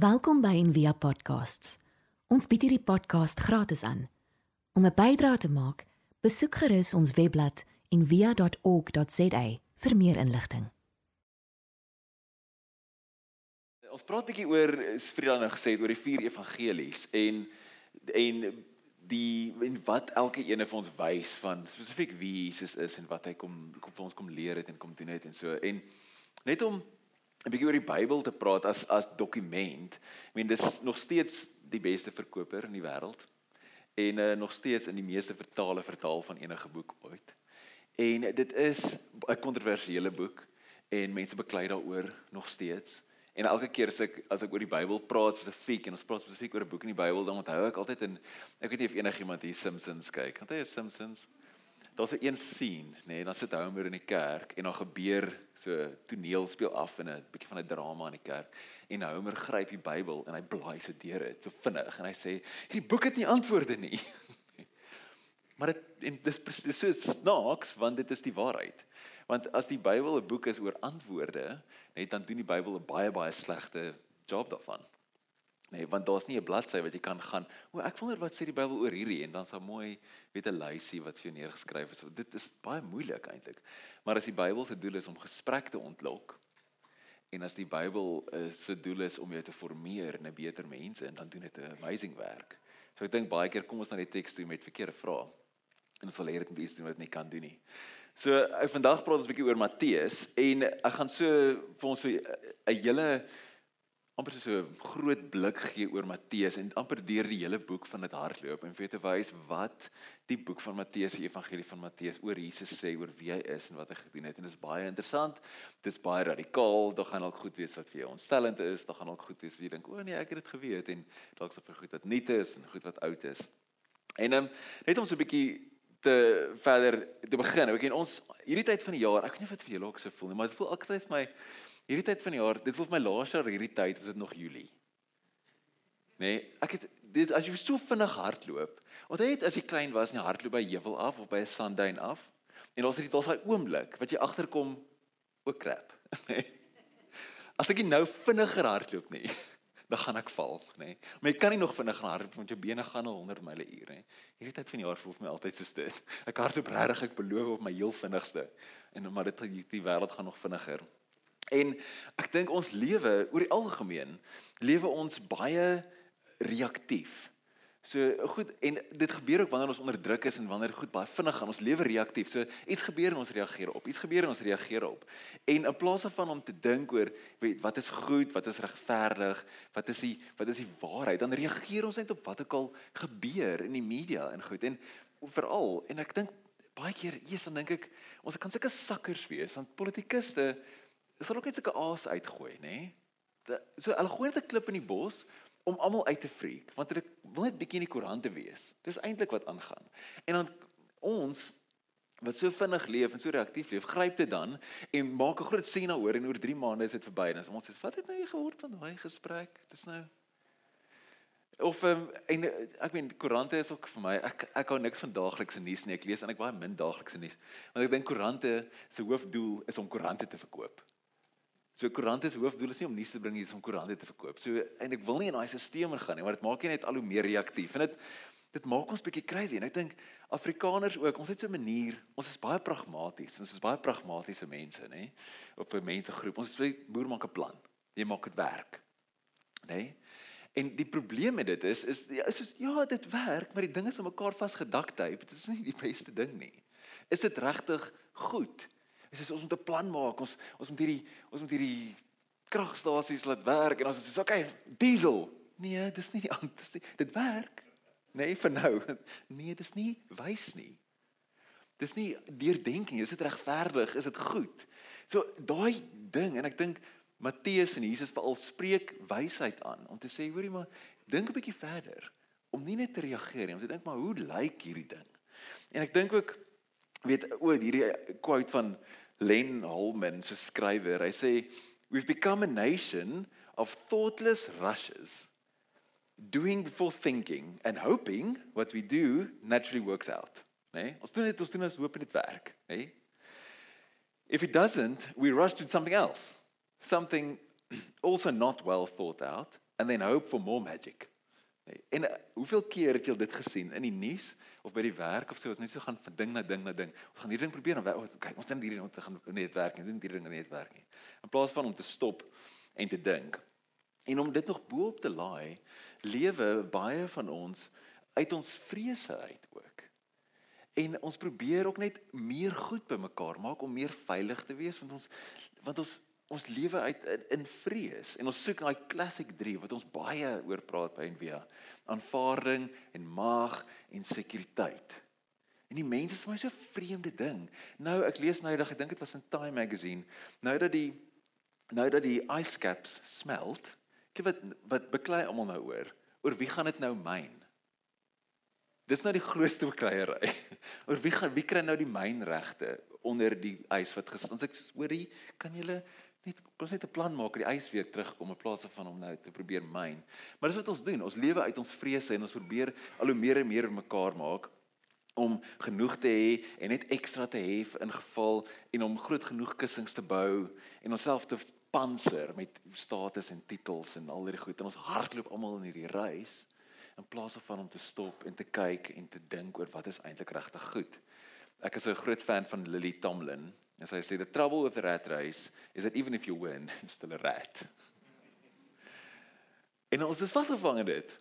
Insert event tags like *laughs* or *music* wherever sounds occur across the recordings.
Welkom by Envia Podcasts. Ons bied hierdie podcast gratis aan. Om 'n bydrae te maak, besoek gerus ons webblad en via.org.za vir meer inligting. Ons praat 'n bietjie oor Frida nou gesê het oor die vier evangelies en en die en wat elke een van ons wys van spesifiek wie Jesus is en wat hy kom kom vir ons kom leer het en kom doen het en so. En net om 'n bietjie oor die Bybel te praat as as dokument. Ek meen dis nog steeds die beste verkoper in die wêreld en uh, nog steeds in die meeste vertale vertaal van enige boek ooit. En dit is 'n kontroversiële boek en mense beklei daaroor nog steeds. En elke keer as ek as ek oor die Bybel praat spesifiek en ons praat spesifiek oor 'n boek in die Bybel, dan onthou ek altyd en ek weet nie of enigiemand hier Simpsons kyk. Onthou jy Simpsons? Daar's 'n een scene, nê, nee, dan sit Homer in die kerk en dan gebeur so toneel speel af in 'n bietjie van 'n drama in die kerk en Homer gryp die Bybel en hy blaai so deur dit, so vinnig en hy sê hierdie boek het nie antwoorde nie. *laughs* maar dit en dis presies so snaaks want dit is die waarheid. Want as die Bybel 'n boek is oor antwoorde, net dan doen die Bybel 'n baie baie slegte job daarvan. Nee, want daar's nie 'n bladsy wat jy kan gaan. O, ek wonder wat sê die Bybel oor hierdie en dan sal mooi weet 'n lysie wat vir jou neergeskryf is. Dit is baie moeilik eintlik. Maar as die Bybel se doel is om gesprek te ontlok en as die Bybel uh, se doel is om jou te formeer in 'n beter mens en dan doen dit 'n amazing werk. So ek dink baie keer kom ons na die teks toe met verkeerde vrae. En ons wil leer dit iets doen wat nie kan doen nie. So ek vandag praat ons 'n bietjie oor Matteus en ek gaan so vir ons so 'n hele amper so 'n groot blik gee oor Matteus en amper deur die hele boek van dit hardloop en vir te wys wat die boek van Matteus, die evangelie van Matteus oor Jesus sê oor wie hy is en wat hy gedoen het en dit is baie interessant. Dit is baie radikaal. Daar gaan dalk goed wees wat vir jou ontstellend is, daar gaan dalk goed wees wat jy dink, "O nee, ek het dit geweet" en dalk so vir goed wat nuut is en goed wat oud is. En um, net om so 'n bietjie te verder te begin. Ek ken ons hierdie tyd van die jaar, ek weet nie of dit vir julle ook so voel nie, maar dit voel altyd vir my hierdie tyd van die jaar, dit voel vir my laas jaar hierdie tyd was dit nog Julie. Nee, ek het dit as jy so vinnig hardloop. Onthou jy as jy klein was, nie hardloop by heuwel af of by 'n sandduin af. En ons het dit daai oomblik wat jy agterkom ook krap. *laughs* Nee. As ek nou vinniger hardloop nie, dan gaan ek val, nê. Nee. Maar jy kan nie nog vinniger hardloop want jou bene gaan al 100 myle per uur, nê. Hierdie tyd van die jaar voel vir my altyd so dit. Ek hardloop regtig, ek beloof op my heel vinnigste. En maar dit die, die wêreld gaan nog vinniger. En ek dink ons lewe oor die algemeen lewe ons baie reaktief. So goed en dit gebeur ook wanneer ons onder druk is en wanneer goed baie vinnig gaan ons lewe reaktief. So iets gebeur en ons reageer op. Iets gebeur en ons reageer op. En in plaas daarvan om te dink oor weet wat is goed, wat is regverdig, wat is die wat is die waarheid, dan reageer ons net op wat ook al gebeur in die media en goed. En veral en ek dink baie keer, eers dan dink ek ons kan sulke sakkers wees want politikuste sal ook net sulke aas uitgooi, nê? Nee? So hulle gooi net 'n klip in die bos om almal uit te freak, want hulle wil net bietjie in die koerante wees. Dis eintlik wat aangaan. En dan ons wat so vinnig leef en so reaktief leef, gryp dit dan en maak 'n groot sien daaroor en oor 3 maande is dit verby en ons sê wat het nou gehoor van daai gesprek? Dis nou of um, en ek meen koerante is ook vir my ek ek hou niks van daaglikse nuus nie ek lees en ek baie min daaglikse nuus want ek dink koerante se hoofdoel is om koerante te verkoop So koerante se hoofdoel is nie om nuus te bring hier om koerante te verkoop. So en ek wil nie in daai stelsel gaan nie, maar dit maak jy net al hoe meer reaktief. En dit dit maak ons bietjie crazy en ek dink Afrikaners ook, ons het so 'n manier, ons is baie pragmaties. Ons is baie pragmatiese mense, nê? Op 'n mensegroep. Ons sê boer maak 'n plan. Jy maak dit werk. Nê? En die probleem met dit is is ja, is soos ja, dit werk, maar die ding is om mekaar vasgedaktyp. Dit is nie die beste ding nie. Is dit regtig goed? Dis is ons moet 'n plan maak. Ons ons moet hierdie ons moet hierdie kragstasies laat werk en ons is so okay, diesel. Nee, dis nie die dis nie, dit werk. Nee, vir nou. *laughs* Nee, dis nie wys nie. Dis nie deurdenking, is dit regverdig, is dit goed? So daai ding en ek dink Matteus en Jesus veral spreek wysheid aan om te sê hoorie maar dink 'n bietjie verder om nie net te reageer nie, om te dink maar hoe lyk hierdie ding? En ek dink ook weet o, hierdie quote van Len Holman so skrywer. Hy sê we've become a nation of thoughtless rushes doing before thinking and hoping what we do naturally works out. Né? Nee? Ons doen dit ons doen ons hoop dit werk, né? Nee? If it doesn't, we rush to something else. Something *clears throat* also not well thought out and then hope for more magic. En uh, hoeveel keer het jy dit gesien in die nuus of by die werk of so, ons net so gaan van ding na ding na ding. Ons gaan hierdie ding probeer en oh, kyk, ons doen hierdie om te gaan net werk nie, doen hierdie ding net werk nie. In plaas van om te stop en te dink. En om dit nog bo-op te laai, lewe baie van ons uit ons vrese uit ook. En ons probeer ook net meer goed bymekaar maak om meer veilig te wees want ons want ons ons lewe uit in, in vrees en ons soek daai classic 3 wat ons baie oor praat by Envia aanvaarding en mag en sekuriteit. En die mense is vir my so 'n vreemde ding. Nou ek lees nou eendag ek dink dit was in Time magazine nou dat die nou dat die ice caps smelt kyk wat wat beklei almal nou oor. Oor wie gaan dit nou myn? Dis nou die grootste bekleierery. *laughs* Oor wie gaan wie kry nou die mynregte onder die ys wat gestaan ek hoorie kan julle net ons net 'n plan maak dat die ys weer terugkom in plaas van om nou te probeer myn. Maar dis wat ons doen. Ons lewe uit ons vrese en ons probeer al hoe meer en meer mekaar maak om genoeg te hê en net ekstra te hê in geval en om groot genoeg kussings te bou en onsself te panser met status en titels en al hierdie goed en ons hardloop almal in hierdie reis in plaas van om te stop en te kyk en te dink oor wat is eintlik regtig goed. Ek is 'n groot fan van Lily Tomlin En sy sê the trouble with the rat race is that even if you win, *laughs* you're still a rat. en ons is vasgevang in dit.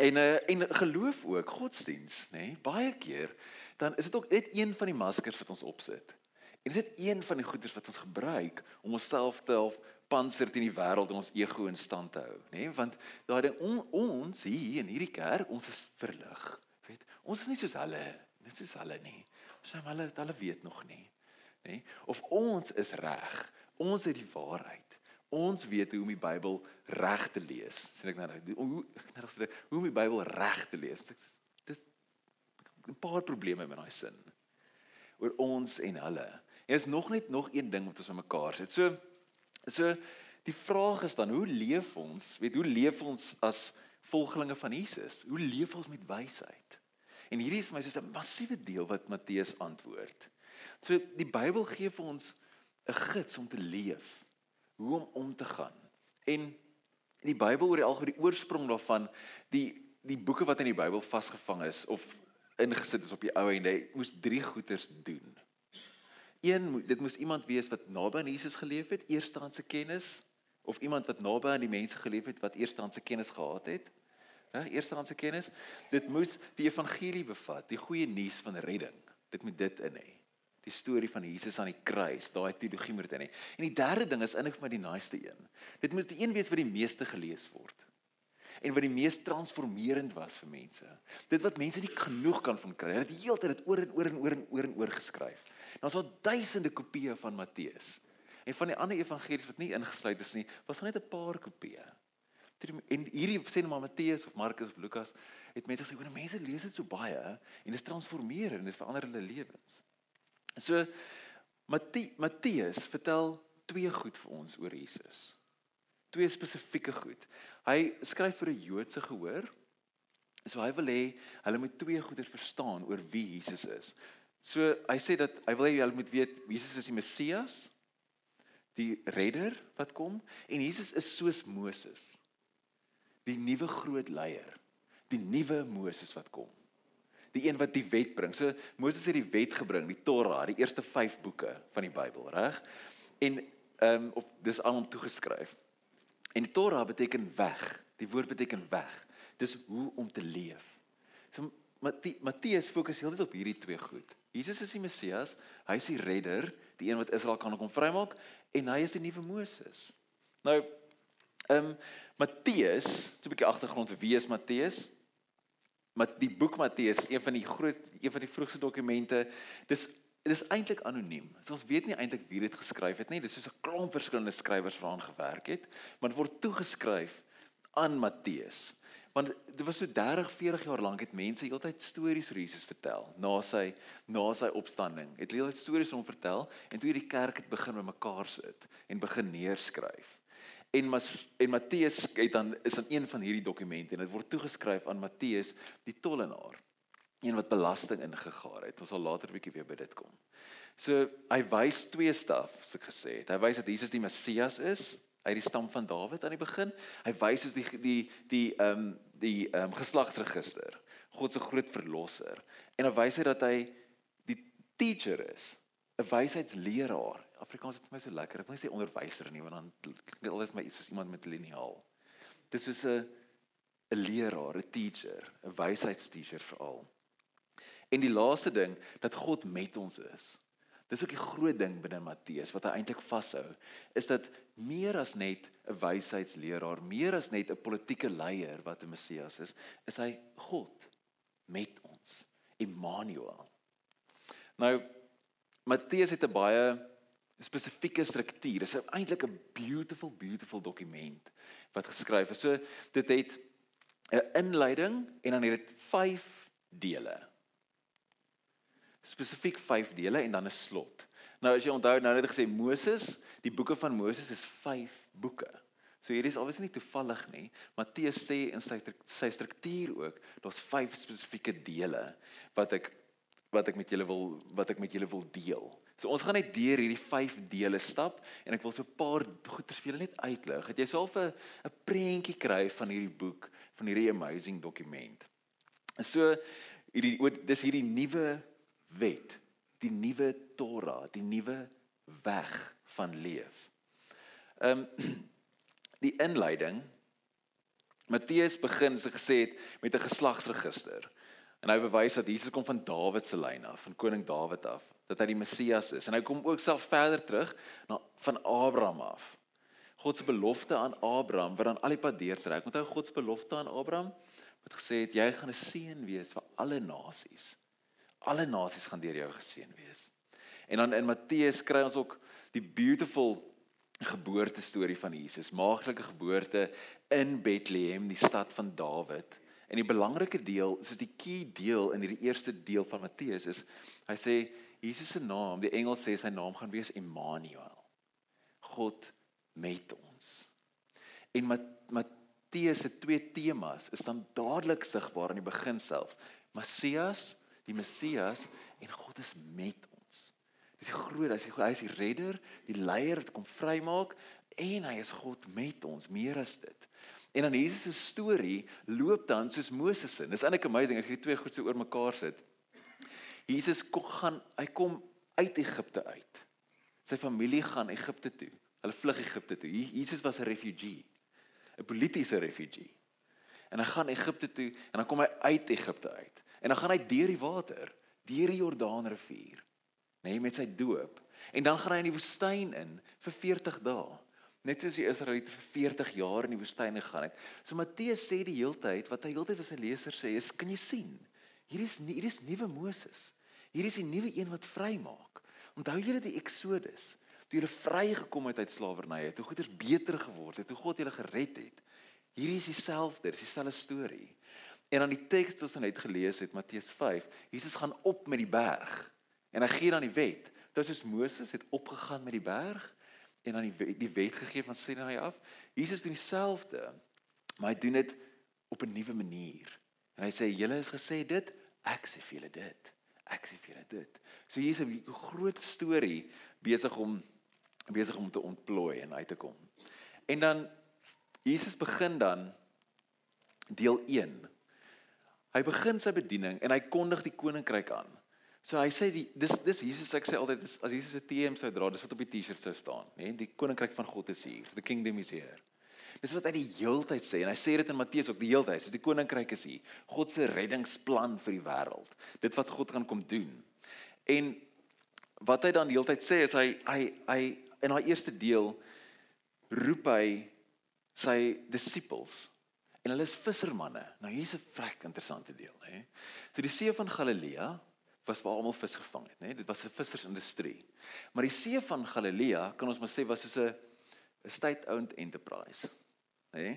En uh, en geloof ook, godsdiens, nê? Nee, baie keer dan is dit ook net een van die maskers wat ons opsit. En dit is een van die goeders wat ons gebruik om onsself te help panser teen die wêreld en ons ego in stand te hou, nê? Nee, want daai ding on, ons hier in hierdie kerk, ons is verlig. Weet, ons is nie soos hulle, dis soos hulle nie. Ons sê hulle hulle weet nog nie nê? Of ons is reg. Ons het die waarheid. Ons weet hoe om die Bybel reg te lees. Sien ek nou hoe ek nou sê hoe om die Bybel reg te lees. Ek dis 'n paar probleme met daai sin. oor ons en hulle. En is nog net nog een ding wat ons met mekaar sit. So so die vraag is dan hoe leef ons? Weet hoe leef ons as volgelinge van Jesus? Hoe leef ons met wysheid? En hierdie is my soos 'n massiewe deel wat Matteus antwoord. So die Bybel gee vir ons 'n gids om te leef, hoe om om te gaan. En die Bybel oor die algemeen die oorsprong daarvan, die die boeke wat in die Bybel vasgevang is of ingesit is op die ou einde, moes drie goeters doen. Een, dit moes iemand wees wat naby aan Jesus geleef het, eerstehandse kennis of iemand wat naby aan die mense geleef het wat eerstehandse kennis gehad het. Reg, eerstehandse kennis. Dit moes die evangelie bevat, die goeie nuus van redding. Dit moet dit in hê die storie van Jesus aan die kruis, daai teologie moet in hê. En die derde ding is eintlik vir my die naaste een. Dit moet die een wees wat die meeste gelees word en wat die mees transformerend was vir mense. Dit wat mense nie genoeg kan van kry. Hulle het heeltyd dit oor en oor en oor en oor en oor geskryf. Daar's al duisende kopieë van Matteus. En van die ander evangelies wat nie ingesluit is nie, was net 'n paar kopieë. En hierdie sê net maar Matteus of Markus of Lukas het mense gesê, "Hoe mense lees dit so baie en dit transformeer en dit verander hulle lewens." So Matteus vertel twee goed vir ons oor Jesus. Twee spesifieke goed. Hy skryf vir 'n Joodse gehoor. So hy wil hê hulle moet twee goeie verstaan oor wie Jesus is. So hy sê dat hy wil hê hulle moet weet Jesus is die Messias, die redder wat kom en Jesus is soos Moses. Die nuwe groot leier, die nuwe Moses wat kom die een wat die wet bring. So Moses het die wet gebring, die Torah, die eerste 5 boeke van die Bybel, reg? En ehm um, of dis aan hom toegeskryf. En die Torah beteken weg. Die woord beteken weg. Dis hoe om te leef. So Matteus fokus heeltyd op hierdie twee goed. Jesus is die Messias, hy is die redder, die een wat Israel kan kom vrymaak en hy is die nuwe Moses. Nou ehm um, Matteus, 'n bietjie agtergrond vir wie is Matteus? Maar die boek Matteus een van die groot een van die vroegste dokumente. Dis dit is eintlik anoniem. So ons weet nie eintlik wie dit geskryf het nie. Dis soos 'n klomp verskillende skrywers wat aan gewerk het, maar dit word toegeskryf aan Matteus. Want dit was so 30, 40 jaar lank het mense heeltyd stories oor Jesus vertel na sy na sy opstanding. Het heeltyd stories om vertel en toe hierdie kerk het begin bymekaar sit en begin neerskryf. En Mas, en Matteus het dan is dan een van hierdie dokumente en dit word toegeskryf aan Matteus die tollenaar. Een wat belasting ingegaar het. Ons sal later 'n bietjie weer by dit kom. So hy wys twee staf, soos ek gesê het. Hy wys dat Jesus die Messias is uit die stam van Dawid aan die begin. Hy wys ons die die die ehm um, die ehm um, geslagsregister. God se groot verlosser. En dan wys hy dat hy die teacher is, 'n wysheidsleraar. Afrikaans is vir my so lekker. Ek wil nie sê onderwyser nie, want dan klink dit altyd vir my iets soos iemand met liniaal. Dis soos 'n 'n leraar, 'n teacher, 'n wysheidsteacher veral. En die laaste ding dat God met ons is. Dis ook die groot ding binne Matteus wat hy eintlik vashou, is dat meer as net 'n wysheidsleraar, meer as net 'n politieke leier wat 'n Messias is, is hy God met ons, Immanuel. Nou Matteus het 'n baie spesifieke struktuur. Dit is eintlik 'n beautiful beautiful dokument wat geskryf is. So dit het 'n inleiding en dan het dit 5 dele spesifiek 5 dele en dan 'n slot. Nou as jy onthou nou net gesê Moses, die boeke van Moses is 5 boeke. So hierdie is obviously nie toevallig nie. Matteus sê in sy sy struktuur ook, daar's 5 spesifieke dele wat ek wat ek met julle wil wat ek met julle wil deel. So ons gaan net deur hierdie 5 dele stap en ek wil so 'n paar goeters vir julle net uitlig. Het jy self 'n 'n prentjie kry van hierdie boek, van hierdie amazing dokument. En so hierdie dis hierdie nuwe wet, die nuwe Torah, die nuwe weg van leef. Ehm um, *clears throat* die inleiding Matteus begin so gesê het met 'n geslagsregister. En hy bewys dat Jesus kom van Dawid se lyn af, van koning Dawid af, dat hy die Messias is. En hy kom ook self verder terug na van Abraham af. God se belofte aan Abraham wat dan al die pad deurtrek. Onthou God se belofte aan Abraham wat gesê het jy gaan 'n seën wees vir alle nasies alle nasies gaan deur jou geseën wees. En dan in Matteus kry ons ook die beautiful geboorte storie van Jesus, maaglike geboorte in Bethlehem, die stad van Dawid. En die belangrike deel, soos die key deel in hierdie eerste deel van Matteus is, hy sê Jesus se naam, die engel sê sy naam gaan wees Immanuel. God met ons. En Matteus se twee temas is dan dadelik sigbaar in die begin selfs. Messias die Messias en God is met ons. Dis die groot, hy is die hy is die redder, die leier wat kom vrymaak en hy is God met ons, meer as dit. En dan Jesus se storie loop dan soos Moses se. Dis eintlik amazing as jy die twee goed so oor mekaar sit. Jesus kom gaan, hy kom uit Egipte uit. Sy familie gaan Egipte toe. Hulle vlug Egipte toe. Jesus was 'n refugee. 'n Politiese refugee. En hy gaan Egipte toe en dan kom hy uit Egipte uit. En dan gaan hy deur die water, deur die Jordaanrivier, nê, nee, met sy doop. En dan gaan hy in die woestyn in vir 40 dae. Net soos die Israeliete vir 40 jaar in die woestyn gegaan het. So Matteus sê die heeltyd wat hy heeltyd vir sy lesers sê is, kan jy sien? Hier is hier is nuwe Moses. Hier is die nuwe een wat vrymaak. Onthou julle die Exodus? Toe hulle vrygekom het uit slawerny, het hoe goeders beter geword het, hoe God hulle gered het. Hierdie is dieselfde, dis dieselfde storie. En dan die teks wat ons net gelees het, Matteus 5, Jesus gaan op met die berg en hy gee dan die wet. Dit is Moses het opgegaan met die berg en dan die wet, die wet gegee van Sinai af. Jesus doen dieselfde, maar hy doen dit op 'n nuwe manier. En hy sê julle is gesê dit, ek sê vir julle dit. Ek sê vir julle dit. So hier is 'n groot storie besig om besig om te ontplooi en uit te kom. En dan Jesus begin dan deel Hy begin sy bediening en hy kondig die koninkryk aan. So hy sê die dis dis Jesus ek sê altyd as Jesus 'n TM sou dra, dis wat op die T-shirt sou staan? Nee, die koninkryk van God is hier. The kingdom is here. Dis wat hy die heeltyd sê en hy sê dit in Matteus ook die heeltyd, so die koninkryk is hier. God se reddingsplan vir die wêreld. Dit wat God gaan kom doen. En wat hy dan die heeltyd sê is hy hy hy in daai eerste deel roep hy sy disippels En hulle is vissermanne. Nou hier's 'n vrek interessante deel, hè. So die see van Galilea was waar almal vis gevang het, né? Dit was 'n vissersindustrie. Maar die see van Galilea, kan ons maar sê was soos 'n 'n state-owned enterprise, hè.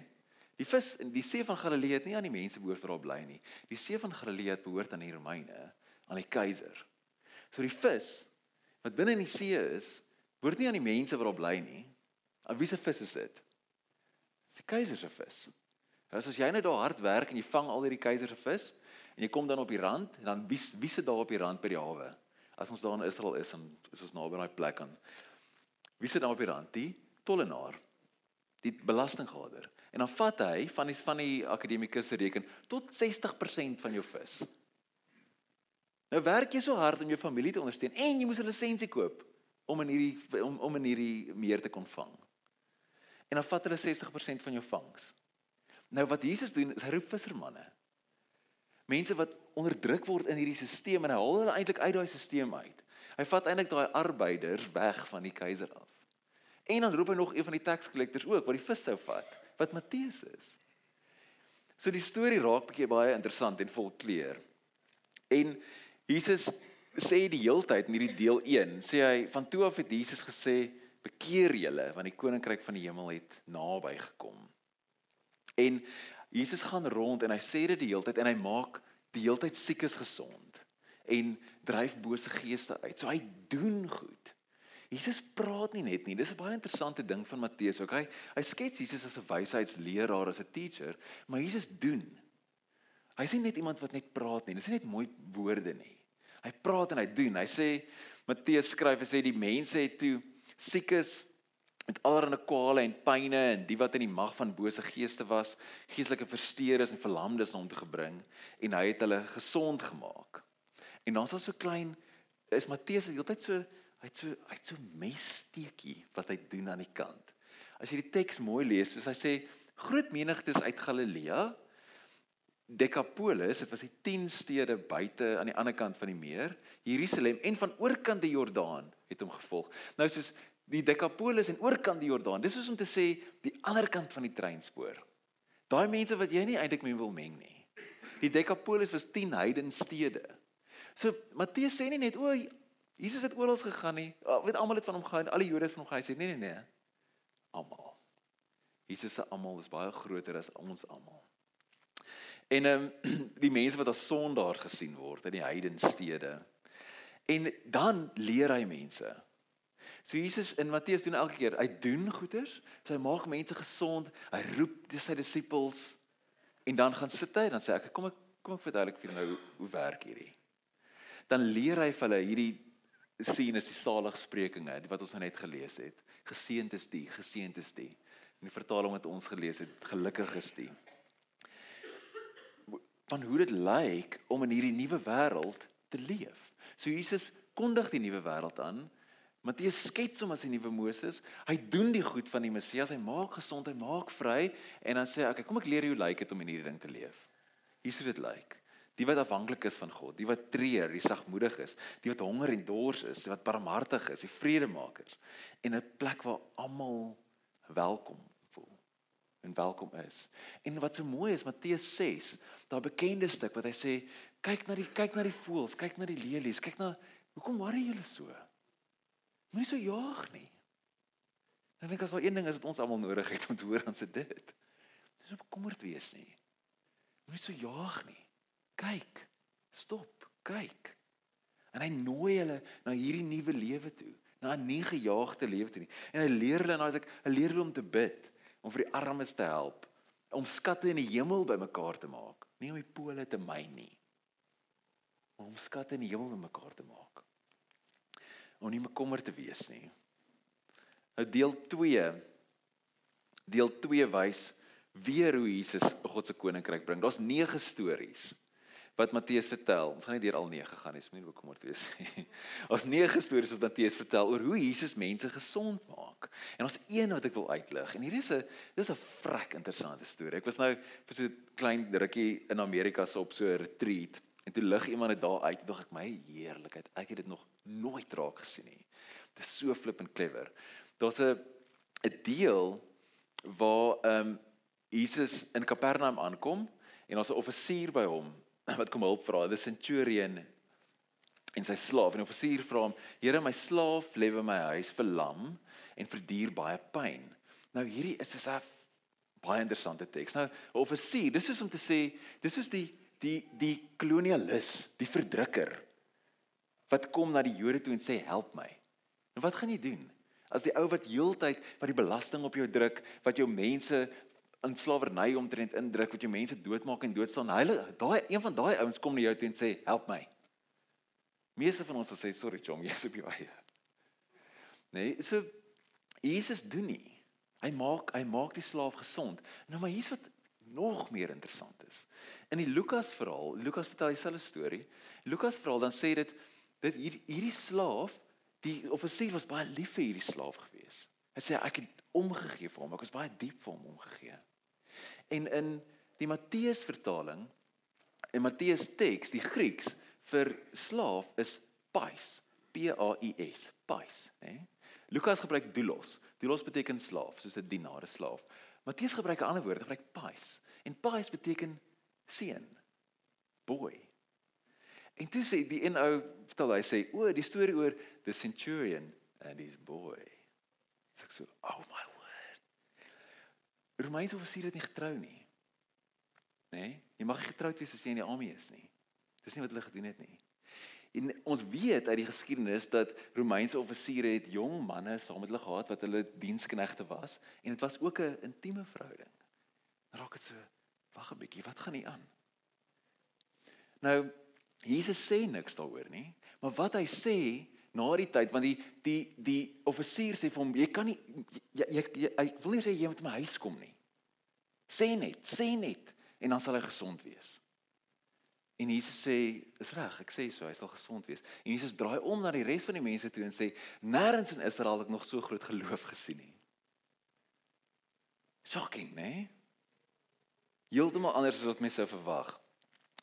Die vis in die see van Galilea het nie aan die mense behoort wat daar bly nie. Die see van Galilea het behoort aan die Romeine, aan die keiser. So die vis wat binne in die see is, behoort nie aan die mense wat daar bly nie. Aan wie se vis is dit? Dis die keiser se vis. Nou as jy net daar hard werk en jy vang al hierdie keiser se vis en jy kom dan op die rand en dan wie wie sit daar op die rand by die hawe? As ons daar in Israel is en is ons naby daai plek aan. Wie sit daar op die rand? Die tollenaar. Die belastinggader. En dan vat hy van die van die akademikus se reken tot 60% van jou vis. Nou werk jy so hard om jou familie te ondersteun en jy moes 'n lisensie koop om in hierdie om om in hierdie meer te kon vang. En dan vat hulle 60% van jou vangs. Nou wat Jesus doen is hy roep vissermanne. Mense wat onderdruk word in hierdie stelsel en hy haal hulle eintlik uit daai stelsel uit. Hy vat eintlik daai arbeiders weg van die keiser af. En dan roep hy nog een van die tax collectors ook wat die vis sou vat, wat Matteus is. So die storie raak bietjie baie interessant en vol kleur. En Jesus sê die heeltyd in hierdie deel 1, sê hy van toe af het Jesus gesê bekeer julle want die koninkryk van die hemel het naby gekom. En Jesus gaan rond en hy sê dit die heeltyd en hy maak die heeltyd siekes gesond en dryf bose geeste uit. So hy doen goed. Jesus praat nie net nie. Dis 'n baie interessante ding van Matteus. Okay? Hy skets Jesus as 'n wysheidsleraar, as 'n teacher, maar Jesus doen. Hy is nie net iemand wat net praat nie. Dis nie net mooi woorde nie. Hy praat en hy doen. Hy sê Matteus skryf en sê die mense het toe siekes met allerlei kwale en pyne en die wat in die mag van bose geeste was, geestelike versteures en verlamdes om te gebring en hy het hulle gesond gemaak. En dan's daar so klein is Matteus die hele tyd so Hy het so hy het so messteekie wat hy doen aan die kant. As jy die teks mooi lees, soos hy sê, groot menigtes uit Galilea, Decapolis, dit was die 10 stede buite aan die ander kant van die meer, Jerusalem en van oorkant die Jordaan het hom gevolg. Nou soos die Decapolis en oorkant die Jordaan, dis soos om te sê die ander kant van die treinspoor. Daai mense wat jy nie eintlik mee wil meng nie. Die Decapolis was 10 heidenstede. So Matteus sê nie net o, Jesus het oral gegaan nie. Weet almal het van hom gehoor, al die Jode het van hom gehoor. Hy sê nee nee nee. Almal. Jesus se almal is baie groter as ons almal. En ehm um, *clears throat* die mense wat as sondaar gesien word in die heidenstede. En dan leer hy mense. So Jesus in Matteus doen elke keer, hy doen goeders, so hy maak mense gesond, hy roep sy disippels en dan gaan sit hy en dan sê ek kom ek kom ek verduidelik vir nou hoe werk hierdie. Dan leer hy vir hulle hierdie sien is die saligsprekinge wat ons nou net gelees het. Geseënd is die, geseënd is die. In die vertaling wat ons gelees het, gelukkig is die. Van hoe dit lyk om in hierdie nuwe wêreld te leef. So Jesus kondig die nuwe wêreld aan. Matteus skets hom as die nuwe Moses. Hy doen die goed van die Messias. Hy maak gesond, hy maak vry en dan sê hy, "Oké, kom ek leer jou hoe lyk dit om in hierdie ding te leef." Hier sou dit lyk. Die wat afhanklik is van God, die wat treur, die sagmoedig is, die wat honger en dors is, die wat barmhartig is, die vredemakers en 'n plek waar almal welkom voel en welkom is. En wat so mooi is Matteus 6, daai bekende stuk wat hy sê, kyk na die kyk na die voëls, kyk na die lelies, kyk na hoekom worry julle so? Moenie so jaag nie. Dan dink ek as daar een ding is wat ons almal nodig het om te hoor aan se dit. Dis om bekommerd wees nie. Moenie so jaag nie kyk. Stop, kyk. En hy nooi hulle na hierdie nuwe lewe toe, na 'n nie gejaagde lewe toe nie. En hy leer hulle nou dat hy leer hulle om te bid, om vir die armes te help, om skatte in die hemel bymekaar te maak, nie om die pole te myn nie. Om skatte in die hemel bymekaar te maak. Om nie bekommerd te wees nie. Nou deel 2 deel 2 wys weer hoe Jesus God se koninkryk bring. Daar's 9 stories wat Matteus vertel. Ons gaan nie deur al 9 gaan nie, dis nie bekommerd wees nie. *laughs* Ons 9 stories wat Matteus vertel oor hoe Jesus mense gesond maak. En ons een wat ek wil uitlig. En hier is 'n dis 'n vrek interessante storie. Ek was nou vir so 'n klein rukkie in Amerika so op so 'n retreat en toe lig iemand dit daar uit. Dog ek my heerlikheid. Ek het dit nog nooit raak gesien nie. Dit is so flippend clever. Daar's 'n 'n deel waar ehm um, Jesus in Kapernaum aankom en daar's 'n offisier by hom *laughs* wat kom hulp vra, the centurion en sy slaaf en die offisier vra hom: "Here, my slaaf lê by my huis verlam en verduur baie pyn." Nou hierdie is so 'n baie interessante teks. Nou, 'n offisier, dis is om te sê, dis is die die die kolonialis, die verdrukker wat kom na die Jode toe en sê: "Help my." En wat gaan jy doen? As die ou wat heeltyd wat die belasting op jou druk, wat jou mense in slawerny omtrent indruk wat jy mense doodmaak en doodstaan. Hulle daai een van daai ouens kom na jou toe en sê help my. Meeste van ons sê sorry chom, *laughs* jy's op jou eie. Nee, so Jesus doen nie. Hy maak hy maak die slaaf gesond. Nou maar hier's wat nog meer interessant is. In die Lukas verhaal, Lukas vertel dieselfde storie. Lukas verhaal dan sê dit dit hier hierdie slaaf, die offisier was baie lief vir hierdie slaaf gewees. Hy sê ek het omgegee vir hom. Ek was baie diep vir hom omgegee. En in die Matteus vertaling, in Matteus teks, die Grieks vir slaaf is pais, P A I S, pais, hè? Lukas gebruik doulos. Doulos beteken slaaf, soos 'n dienaar, 'n slaaf. Matteus gebruik 'n ander woord, hy gebruik pais. En pais beteken seun, boy. En toe sê die een ou vertel hy sê, "O, die storie oor the centurion and his boy." Sê ek so, "Oh my word." Romeinse offisier het nie getrou nie. Nê? Nee? Jy mag nie getroud wees as jy in die army is nie. Dis nie wat hulle gedoen het nie. En ons weet uit die geskiedenis dat Romeinse offisiere het jong manne saam met hulle gehad wat hulle diensknegte was en dit was ook 'n intieme verhouding. Raak dit so wag 'n bietjie, wat gaan hier aan? Nou Jesus sê niks daaroor nie, maar wat hy sê na die tyd want die die die offisier sê vir hom jy kan nie jy jy, jy ek wil nie sê jy moet my huis kom nie. Sê net, sê net en dan sal hy gesond wees. En Jesus sê, "Is reg, ek sê so, hy sal gesond wees." En Jesus draai om na die res van die mense toe en sê, "Nêrens in Israel het ek nog so groot geloof gesien nie." Shocking, né? Nee? Heeltemal anders as wat mense sou verwag.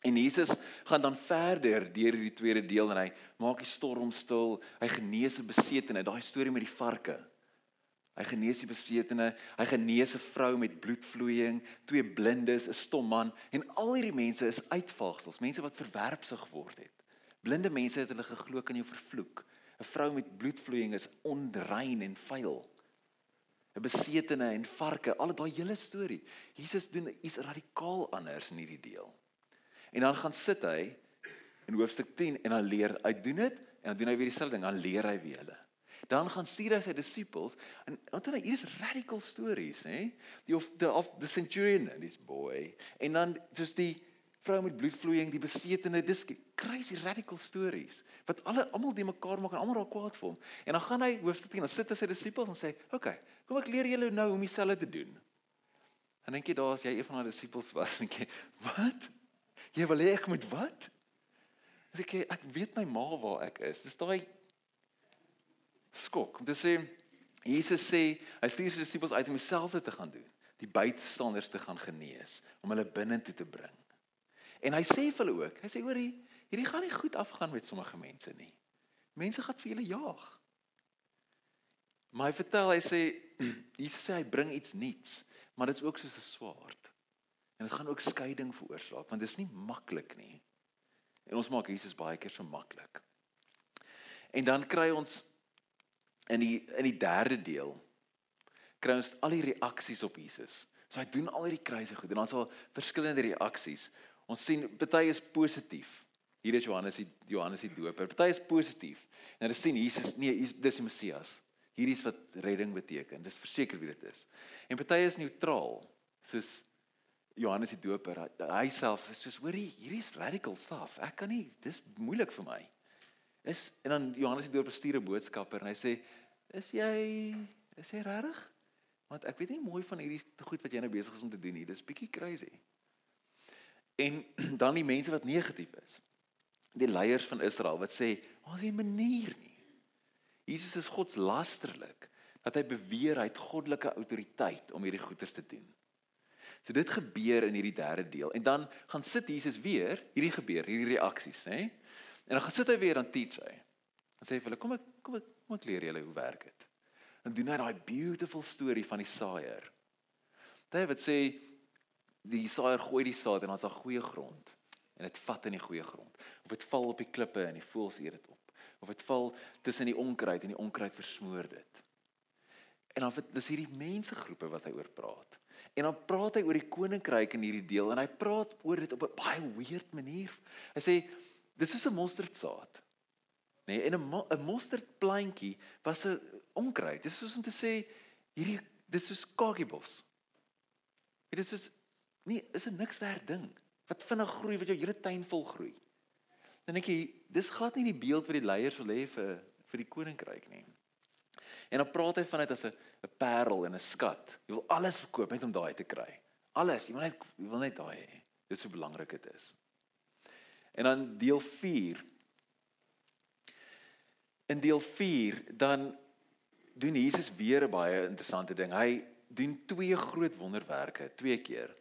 En Jesus gaan dan verder deur hierdie tweede deel en hy maak die storm stil. Hy genees 'n besetene, daai storie met die varke. Hy genees die besetene, hy genees 'n vrou met bloedvloeiing, twee blindes, 'n stom man en al hierdie mense is uitvaagsels, mense wat verwerpsig geword het. Blinde mense het hulle geglo kan jou vervloek. 'n Vrou met bloedvloeiing is onrein en vuil. 'n Besetene en varke, al daai hele storie. Jesus doen iets radikaal anders in hierdie deel. En dan gaan sit hy in hoofstuk 10 en dan leer hy doen dit en dan doen hy weer dieselfde ding, dan leer hy weer hulle dan gaan stuur hy sy disippels en want hy hier is radical stories hè. Die of the of the centurion and his boy en dan soos die vrou met bloedvloeiing die besetene dis crazy radical stories wat alle almal die mekaar maak en almal raak kwaad vir hom. En dan gaan hy hoofstuk 10 dan sit hy sy disippels en sê okay kom ek leer julle nou hoe om dieselfde te doen. En dink jy daar as jy een van haar disippels was dink jy wat? Jy wil hê ek moet wat? Dis ek ek weet my ma waar ek is. Dis daai skok om te sê Jesus sê hy stuur sy disippels uit om dieselfde te gaan doen, die buitestanders te gaan genees, om hulle binne toe te bring. En hy sê vir hulle ook, hy sê hoorie, hierdie gaan nie goed afgaan met sommige mense nie. Mense gaan vir julle jaag. Maar hy vertel, hy sê *clears throat* Jesus sê hy bring iets nuuts, maar dit is ook soos 'n swaard. En dit gaan ook skeiding veroorsaak, want dit is nie maklik nie. En ons maak Jesus baie keer so maklik. En dan kry ons in die in die derde deel kry ons al die reaksies op Jesus. So hy doen al hierdie kruise goed en dan sal verskillende reaksies. Ons sien party is positief. Hier is Johannes die Johannes die Doper. Party is positief. En hulle sien Jesus, nee, dis die Messias. Hierdie is wat redding beteken. Dis verseker wie dit is. En party is neutraal, soos Johannes die Doper. Hy self is soos, hoorie, hierdie is radical stuff. Ek kan nie, dis moeilik vir my. Is en dan Johannes die Doper stuur 'n boodskapper en hy sê Is jy is jy regtig? Want ek weet nie mooi van hierdie goed wat jy nou besig is om te doen nie. Dis bietjie crazy. En *clears throat* dan die mense wat negatief is. Die leiers van Israel wat sê, "Ons het 'n manier nie." Jesus is godslasterlik dat hy beweer hy het goddelike autoriteit om hierdie goeders te doen. So dit gebeur in hierdie derde deel en dan gaan sit Jesus weer, hierdie gebeur, hierdie reaksies, hè? En dan gaan sit hy weer aan teach hy. Dan sê hy vir hulle, "Kom ek kom ek Kom ek leer julle hoe werk dit. En doen hy daai beautiful storie van die saaier. David sê die saaier gooi die saad en dan's daar goeie grond en dit vat in die goeie grond. Of dit val op die klippe en die voëls eet dit op. Of dit val tussen die onkruid en die onkruid versmoor dit. En dan dis hierdie mensegroepe wat hy oor praat. En dan praat hy oor die koninkryk in hierdie deel en hy praat oor dit op 'n baie weird manier. Hy sê dis soos 'n mosterdsaad nê nee, en 'n 'n mosterdplantjie was 'n onkruid. Dit is soos om te sê hierdie dis soos kakiebos. Dit is soos nee, is 'n niks werd ding wat vinnig groei wat jou hele tuin vol groei. Dan dink jy dis glad nie die beeld wat die leiers wil hê vir vir die koninkryk nie. En dan praat hy van dit as 'n 'n parel en 'n skat. Jy wil alles verkoop net om daai te kry. Alles, jy wil net jy wil net daai hê. Dis hoe belangrik dit is. En dan deel 4. In deel 4 dan doen Jesus weer 'n baie interessante ding. Hy doen twee groot wonderwerke twee keer.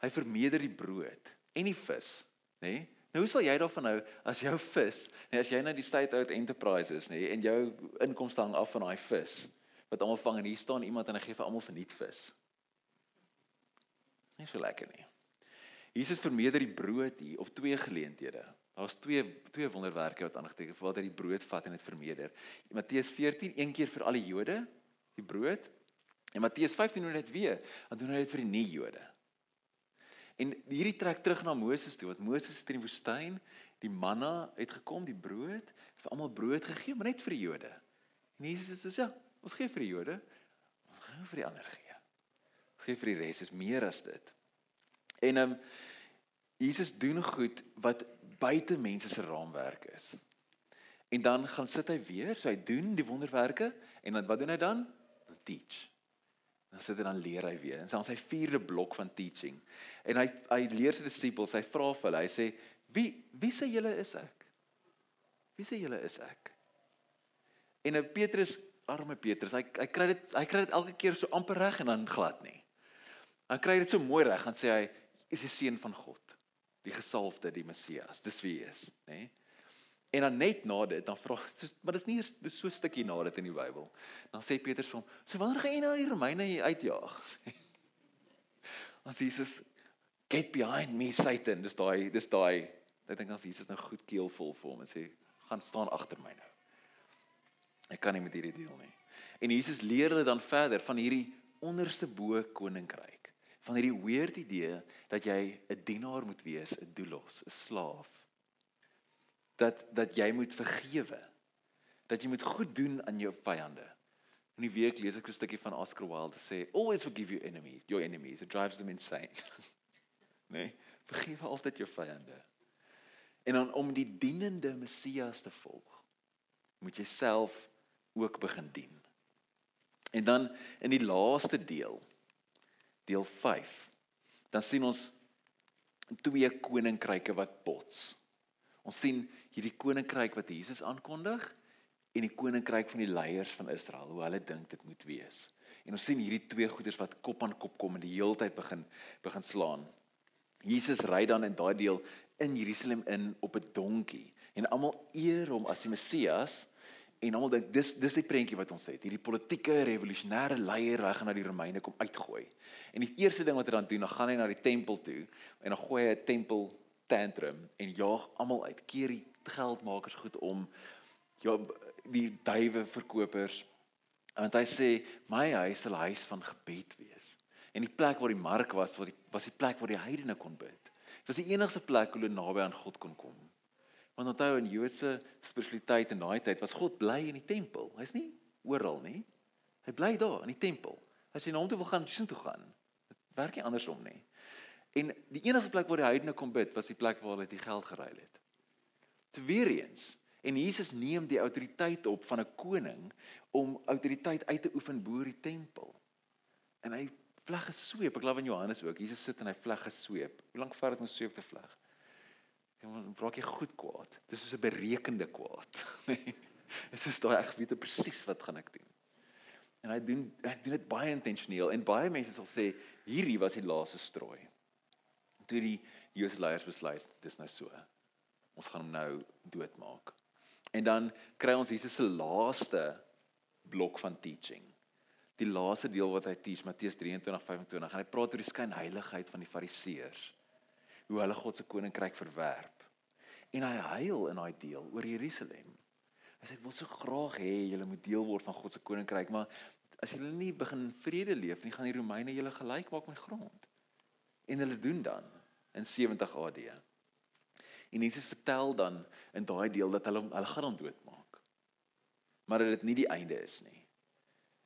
Hy vermeerder die brood en die vis, nê? Nee? Nou hoe sal jy daarvan hou as jou vis, nee, as jy nou die State Out Enterprises, nê, nee, en jou inkomste hang af van daai vis wat almal vang en hier staan iemand en hy gee vir almal verniet vis. Nie so lekker nie. Jesus vermeerder die brood hier op twee geleenthede. Daar's twee twee wonderwerke wat aangeteken word dat hy die brood vat en dit vermeerder. Matteus 14 een keer vir al die Jode die brood en Matteus 15 doen dit weer, dan doen hy dit vir die nie-Jode. En hierdie trek terug na Moses toe, want Moses het in die woestyn die manna het gekom, die brood, vir almal brood gegee, maar net vir die Jode. En Jesus sê so, ja, ons gee vir die Jode, ons gaan vir die ander gee. Ons gee vir die res, is meer as dit. En ehm um, Jesus doen goed wat buite mense se raamwerk is. En dan gaan sit hy weer, so hy doen die wonderwerke en dan wat doen hy dan? Dan teach. Dan sit hy dan leer hy weer. En dan sy vierde blok van teaching. En hy hy leer sy disippels, hy vra vir hulle, hy sê, "Wie wie sê julle is ek?" Wie sê julle is ek? En 'n Petrus, arme Petrus, hy hy kry dit hy kry dit elke keer so amper reg en dan glad nie. Hy kry dit so mooi reg, dan sê hy, "Is die seun van God, die gesalfde, die Messias." Dis wie hy is, nê? Nee? En dan net na dit, dan vra so maar dis nie dis so 'n stukkie na dit in die Bybel. Dan sê Petrus vir hom: "So wanneer gaan jy nou die Romeine uitjaag?" *laughs* As Jesus get behind me Satan, dis daai dis daai ek dink as Jesus nou goed keelvol vir hom en sê: "Gaan staan agter my nou." Ek kan nie met hierdie deel nie. En Jesus leer hulle dan verder van hierdie onderste bo koninkryk. Van hierdie weird idee dat jy 'n dienaar moet wees, 'n doulos, 'n slaaf dat dat jy moet vergewe. Dat jy moet goed doen aan jou vyande. In die week lees ek 'n stukkie van Oscar Wilde sê, "Always forgive your enemies, your enemies. It drives them insane." *laughs* nee, vergewe altyd jou vyande. En dan om die dienende Messias te volg, moet jy self ook begin dien. En dan in die laaste deel, deel 5, dan sien ons twee koninkryke wat bots. Ons sien hierdie koninkryk wat Jesus aankondig en die koninkryk van die leiers van Israel, hoe hulle dink dit moet wees. En ons sien hierdie twee goeders wat kop aan kop kom en die heeltyd begin begin slaan. Jesus ry dan in daai deel in Jerusalem in op 'n donkie en almal eer hom as die Messias en almal dink dis dis die prentjie wat ons het. Hierdie politieke revolusionêre leier wat gaan na die Romeine kom uitgooi. En die eerste ding wat hy dan doen, dan gaan hy na die tempel toe en dan gooi hy 'n tempel tantrum en jaag almal uit. Keer die geldmakers goed om ja die duiwe verkopers want hy sê my huis sal 'n huis van gebed wees en die plek waar die mark was waar die was die plek waar die heidene kon bid dit was die enigste plek hoe hulle naby aan God kon kom want onthou in Joodse spiritualiteit in daai tyd was God bly in die tempel hy's nie oral nie hy bly daar in die tempel as jy na hom toe wil gaan sien toe gaan dit werk nie andersom nie en die enigste plek waar die heidene kon bid was die plek waar hulle die geld geruil het So weer eens, en Jesus neem die autoriteit op van 'n koning om autoriteit uit te oefen bo die tempel. En hy vleg gesweep. Ek glo in Johannes ook. Jesus sit en hy vleg gesweep. Hoe lank vat dit om sweep te vleg? Dan raak jy goed kwaad. Dis soos 'n berekende kwaad. *laughs* Dit is daai ek weet presies wat gaan ek doen. En hy doen hy doen dit baie intentioneel en baie mense sal sê hierdie was die laaste strooi. Toe die Joodse leiers besluit, dis nou so. Ons gaan hom nou doodmaak. En dan kry ons Jesus se laaste blok van teaching. Die laaste deel wat hy teach Matteus 23:25 en hy praat oor die skynheiligheid van die Fariseërs. Hoe hulle God se koninkryk verwerp. En hy huil in daai deel oor Jerusalem. Hy sê ek wil so graag hê julle moet deel word van God se koninkryk, maar as julle nie begin vrede leef nie, gaan die Romeine julle gelyk maak met grond. En hulle doen dan in 70 AD. En Jesus vertel dan in daai deel dat hulle hulle gaan hom doodmaak. Maar dat dit nie die einde is nie.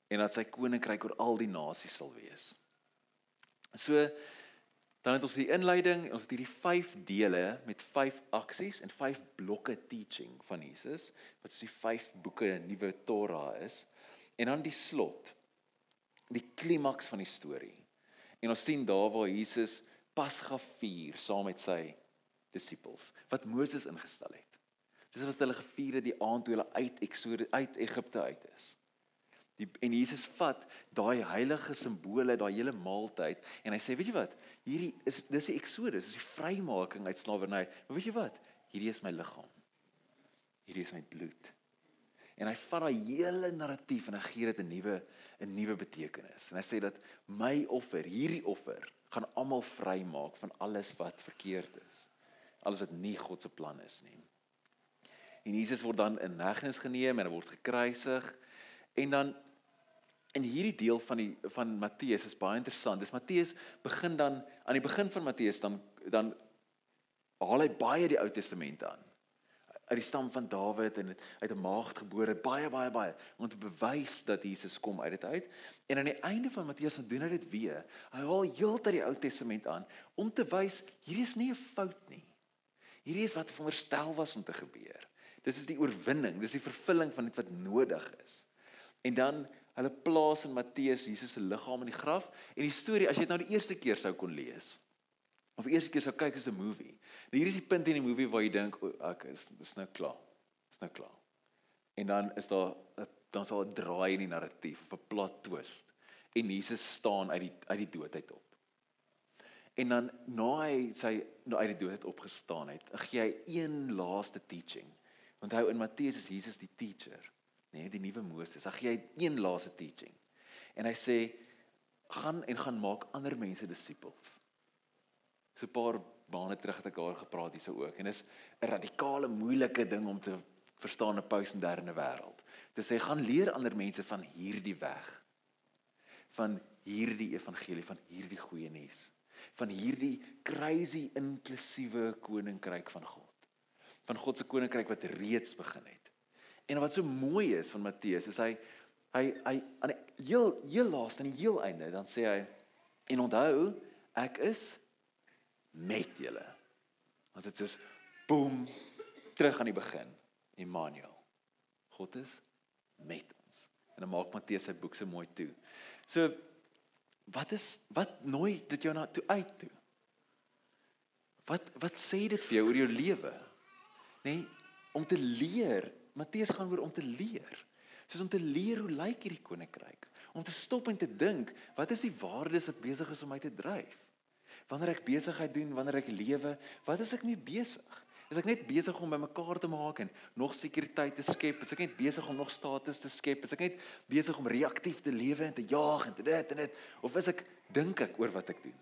En dat sy koninkryk oor al die nasies sal wees. So dan het ons die inleiding, ons het hierdie 5 dele met 5 aksies en 5 blokke teaching van Jesus wat is die 5 boeke nuwe Torah is. En dan die slot. Die klimaks van die storie. En ons sien daar waar Jesus Pasga vier saam met sy disippels wat Moses ingestel het. Dis wat hulle gevier het die aand toe hulle uit Eksode uit Egipte uit is. Die en Jesus vat daai heilige simbole, daai hele maaltyd en hy sê, weet jy wat? Hierdie is dis die Eksodus, dis die vrymaking uit slawerny. Maar weet jy wat? Hierdie is my liggaam. Hierdie is my bloed. En hy vat daai hele narratief en hy gee dit 'n nuwe 'n nuwe betekenis. En hy sê dat my offer, hierdie offer, gaan almal vrymaak van alles wat verkeerd is. Alles wat nie God se plan is nie. En Jesus word dan in hegtenis geneem en hy word gekruisig. En dan in hierdie deel van die van Matteus is baie interessant. Dis Matteus begin dan aan die begin van Matteus dan dan haal hy baie die Ou Testament aan. Uit die stam van Dawid en uit 'n maagd gebore, baie baie baie om te bewys dat Jesus kom uit dit uit. En aan die einde van Matteus dan doen hy dit weer. Hy haal heeltyd die Ou Testament aan om te wys hierdie is nie 'n fout nie. Hierdie is wat veronderstel was om te gebeur. Dis is die oorwinning, dis die vervulling van dit wat nodig is. En dan hulle plaas in Matteus Jesus se liggaam in die graf en die storie as jy dit nou die eerste keer sou kon lees of die eerste keer sou kyk as 'n movie. Nou hier is die punt in die movie waar jy dink, okay, dis dis nou klaar. Dis nou klaar. En dan is daar dan sal 'n draai in die narratief of 'n plot twist en Jesus staan uit die uit die dood uit op. En dan na hy sy na uit die dood uit opgestaan het, gee hy een laaste teaching Onthou in Matteus is Jesus die teacher, nê, nee, die nuwe Moses. Hy gee een laaste teaching. En hy sê gaan en gaan maak ander mense disippels. So 'n paar maande terug het ek daar gepraat hierso ook en is 'n radikale moeilike ding om te verstaan in 'n postmoderne wêreld. Dit sê gaan leer ander mense van hierdie weg. Van hierdie evangelie, van hierdie goeie nuus, van hierdie crazy inklusiewe koninkryk van God van God se koninkryk wat reeds begin het. En wat so mooi is van Matteus is hy hy hy aan die heel heel laaste aan die heel einde dan sê hy en onthou ek is met julle. Want dit is boem terug aan die begin. Immanuel. God is met ons. En dan maak Matteus sy boek so mooi toe. So wat is wat nooi dit jou na toe uit toe? Wat wat sê dit vir jou oor jou lewe? nê, nee, om te leer. Matteus gaan oor om te leer. Soos om te leer hoe lyk hierdie koninkryk? Om te stop en te dink, wat is die waardes wat besig is om my te dryf? Wanneer ek besigheid doen, wanneer ek lewe, wat is ek mee besig? Is ek net besig om bymekaar te maak en nog sekuriteit te skep? Is ek net besig om nog status te skep? Is ek net besig om reaktief te lewe en te jaag en te dit en dit of is ek dink ek oor wat ek doen?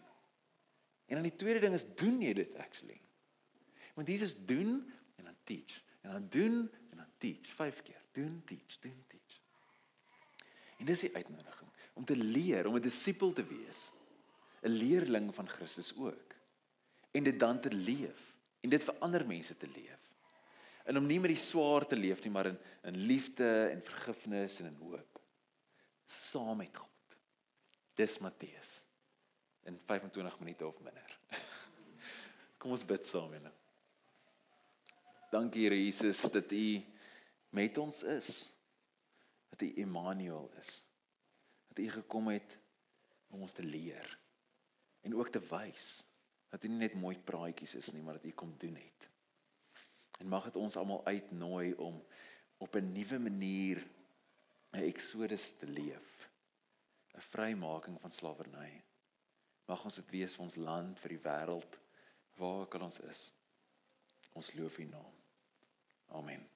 En dan die tweede ding is doen jy dit actually? Want Jesus doen teach. En dan doen en dan teach vyf keer. Doen, teach, doen, teach. En dis die uitnodiging om te leer, om 'n disipel te wees. 'n Leerling van Christus ook. En dit dan te leef en dit vir ander mense te leef. En om nie met die swaar te leef nie, maar in in liefde en vergifnis en in hoop. Saam met God. Dis Matteus in 25 minute of minder. *laughs* Kom ons bid saam, julle. Dankie Here Jesus dat U met ons is. Dat U Immanuel is. Dat U gekom het om ons te leer en ook te wys dat U nie net mooi praatjies is nie, maar dat U kom doen het. En mag dit ons almal uitnooi om op 'n nuwe manier 'n eksodus te leef. 'n Vrymaking van slawerny. Mag ons dit wees vir ons land, vir die wêreld waar ook al ons is. Ons loof U naam. Amen.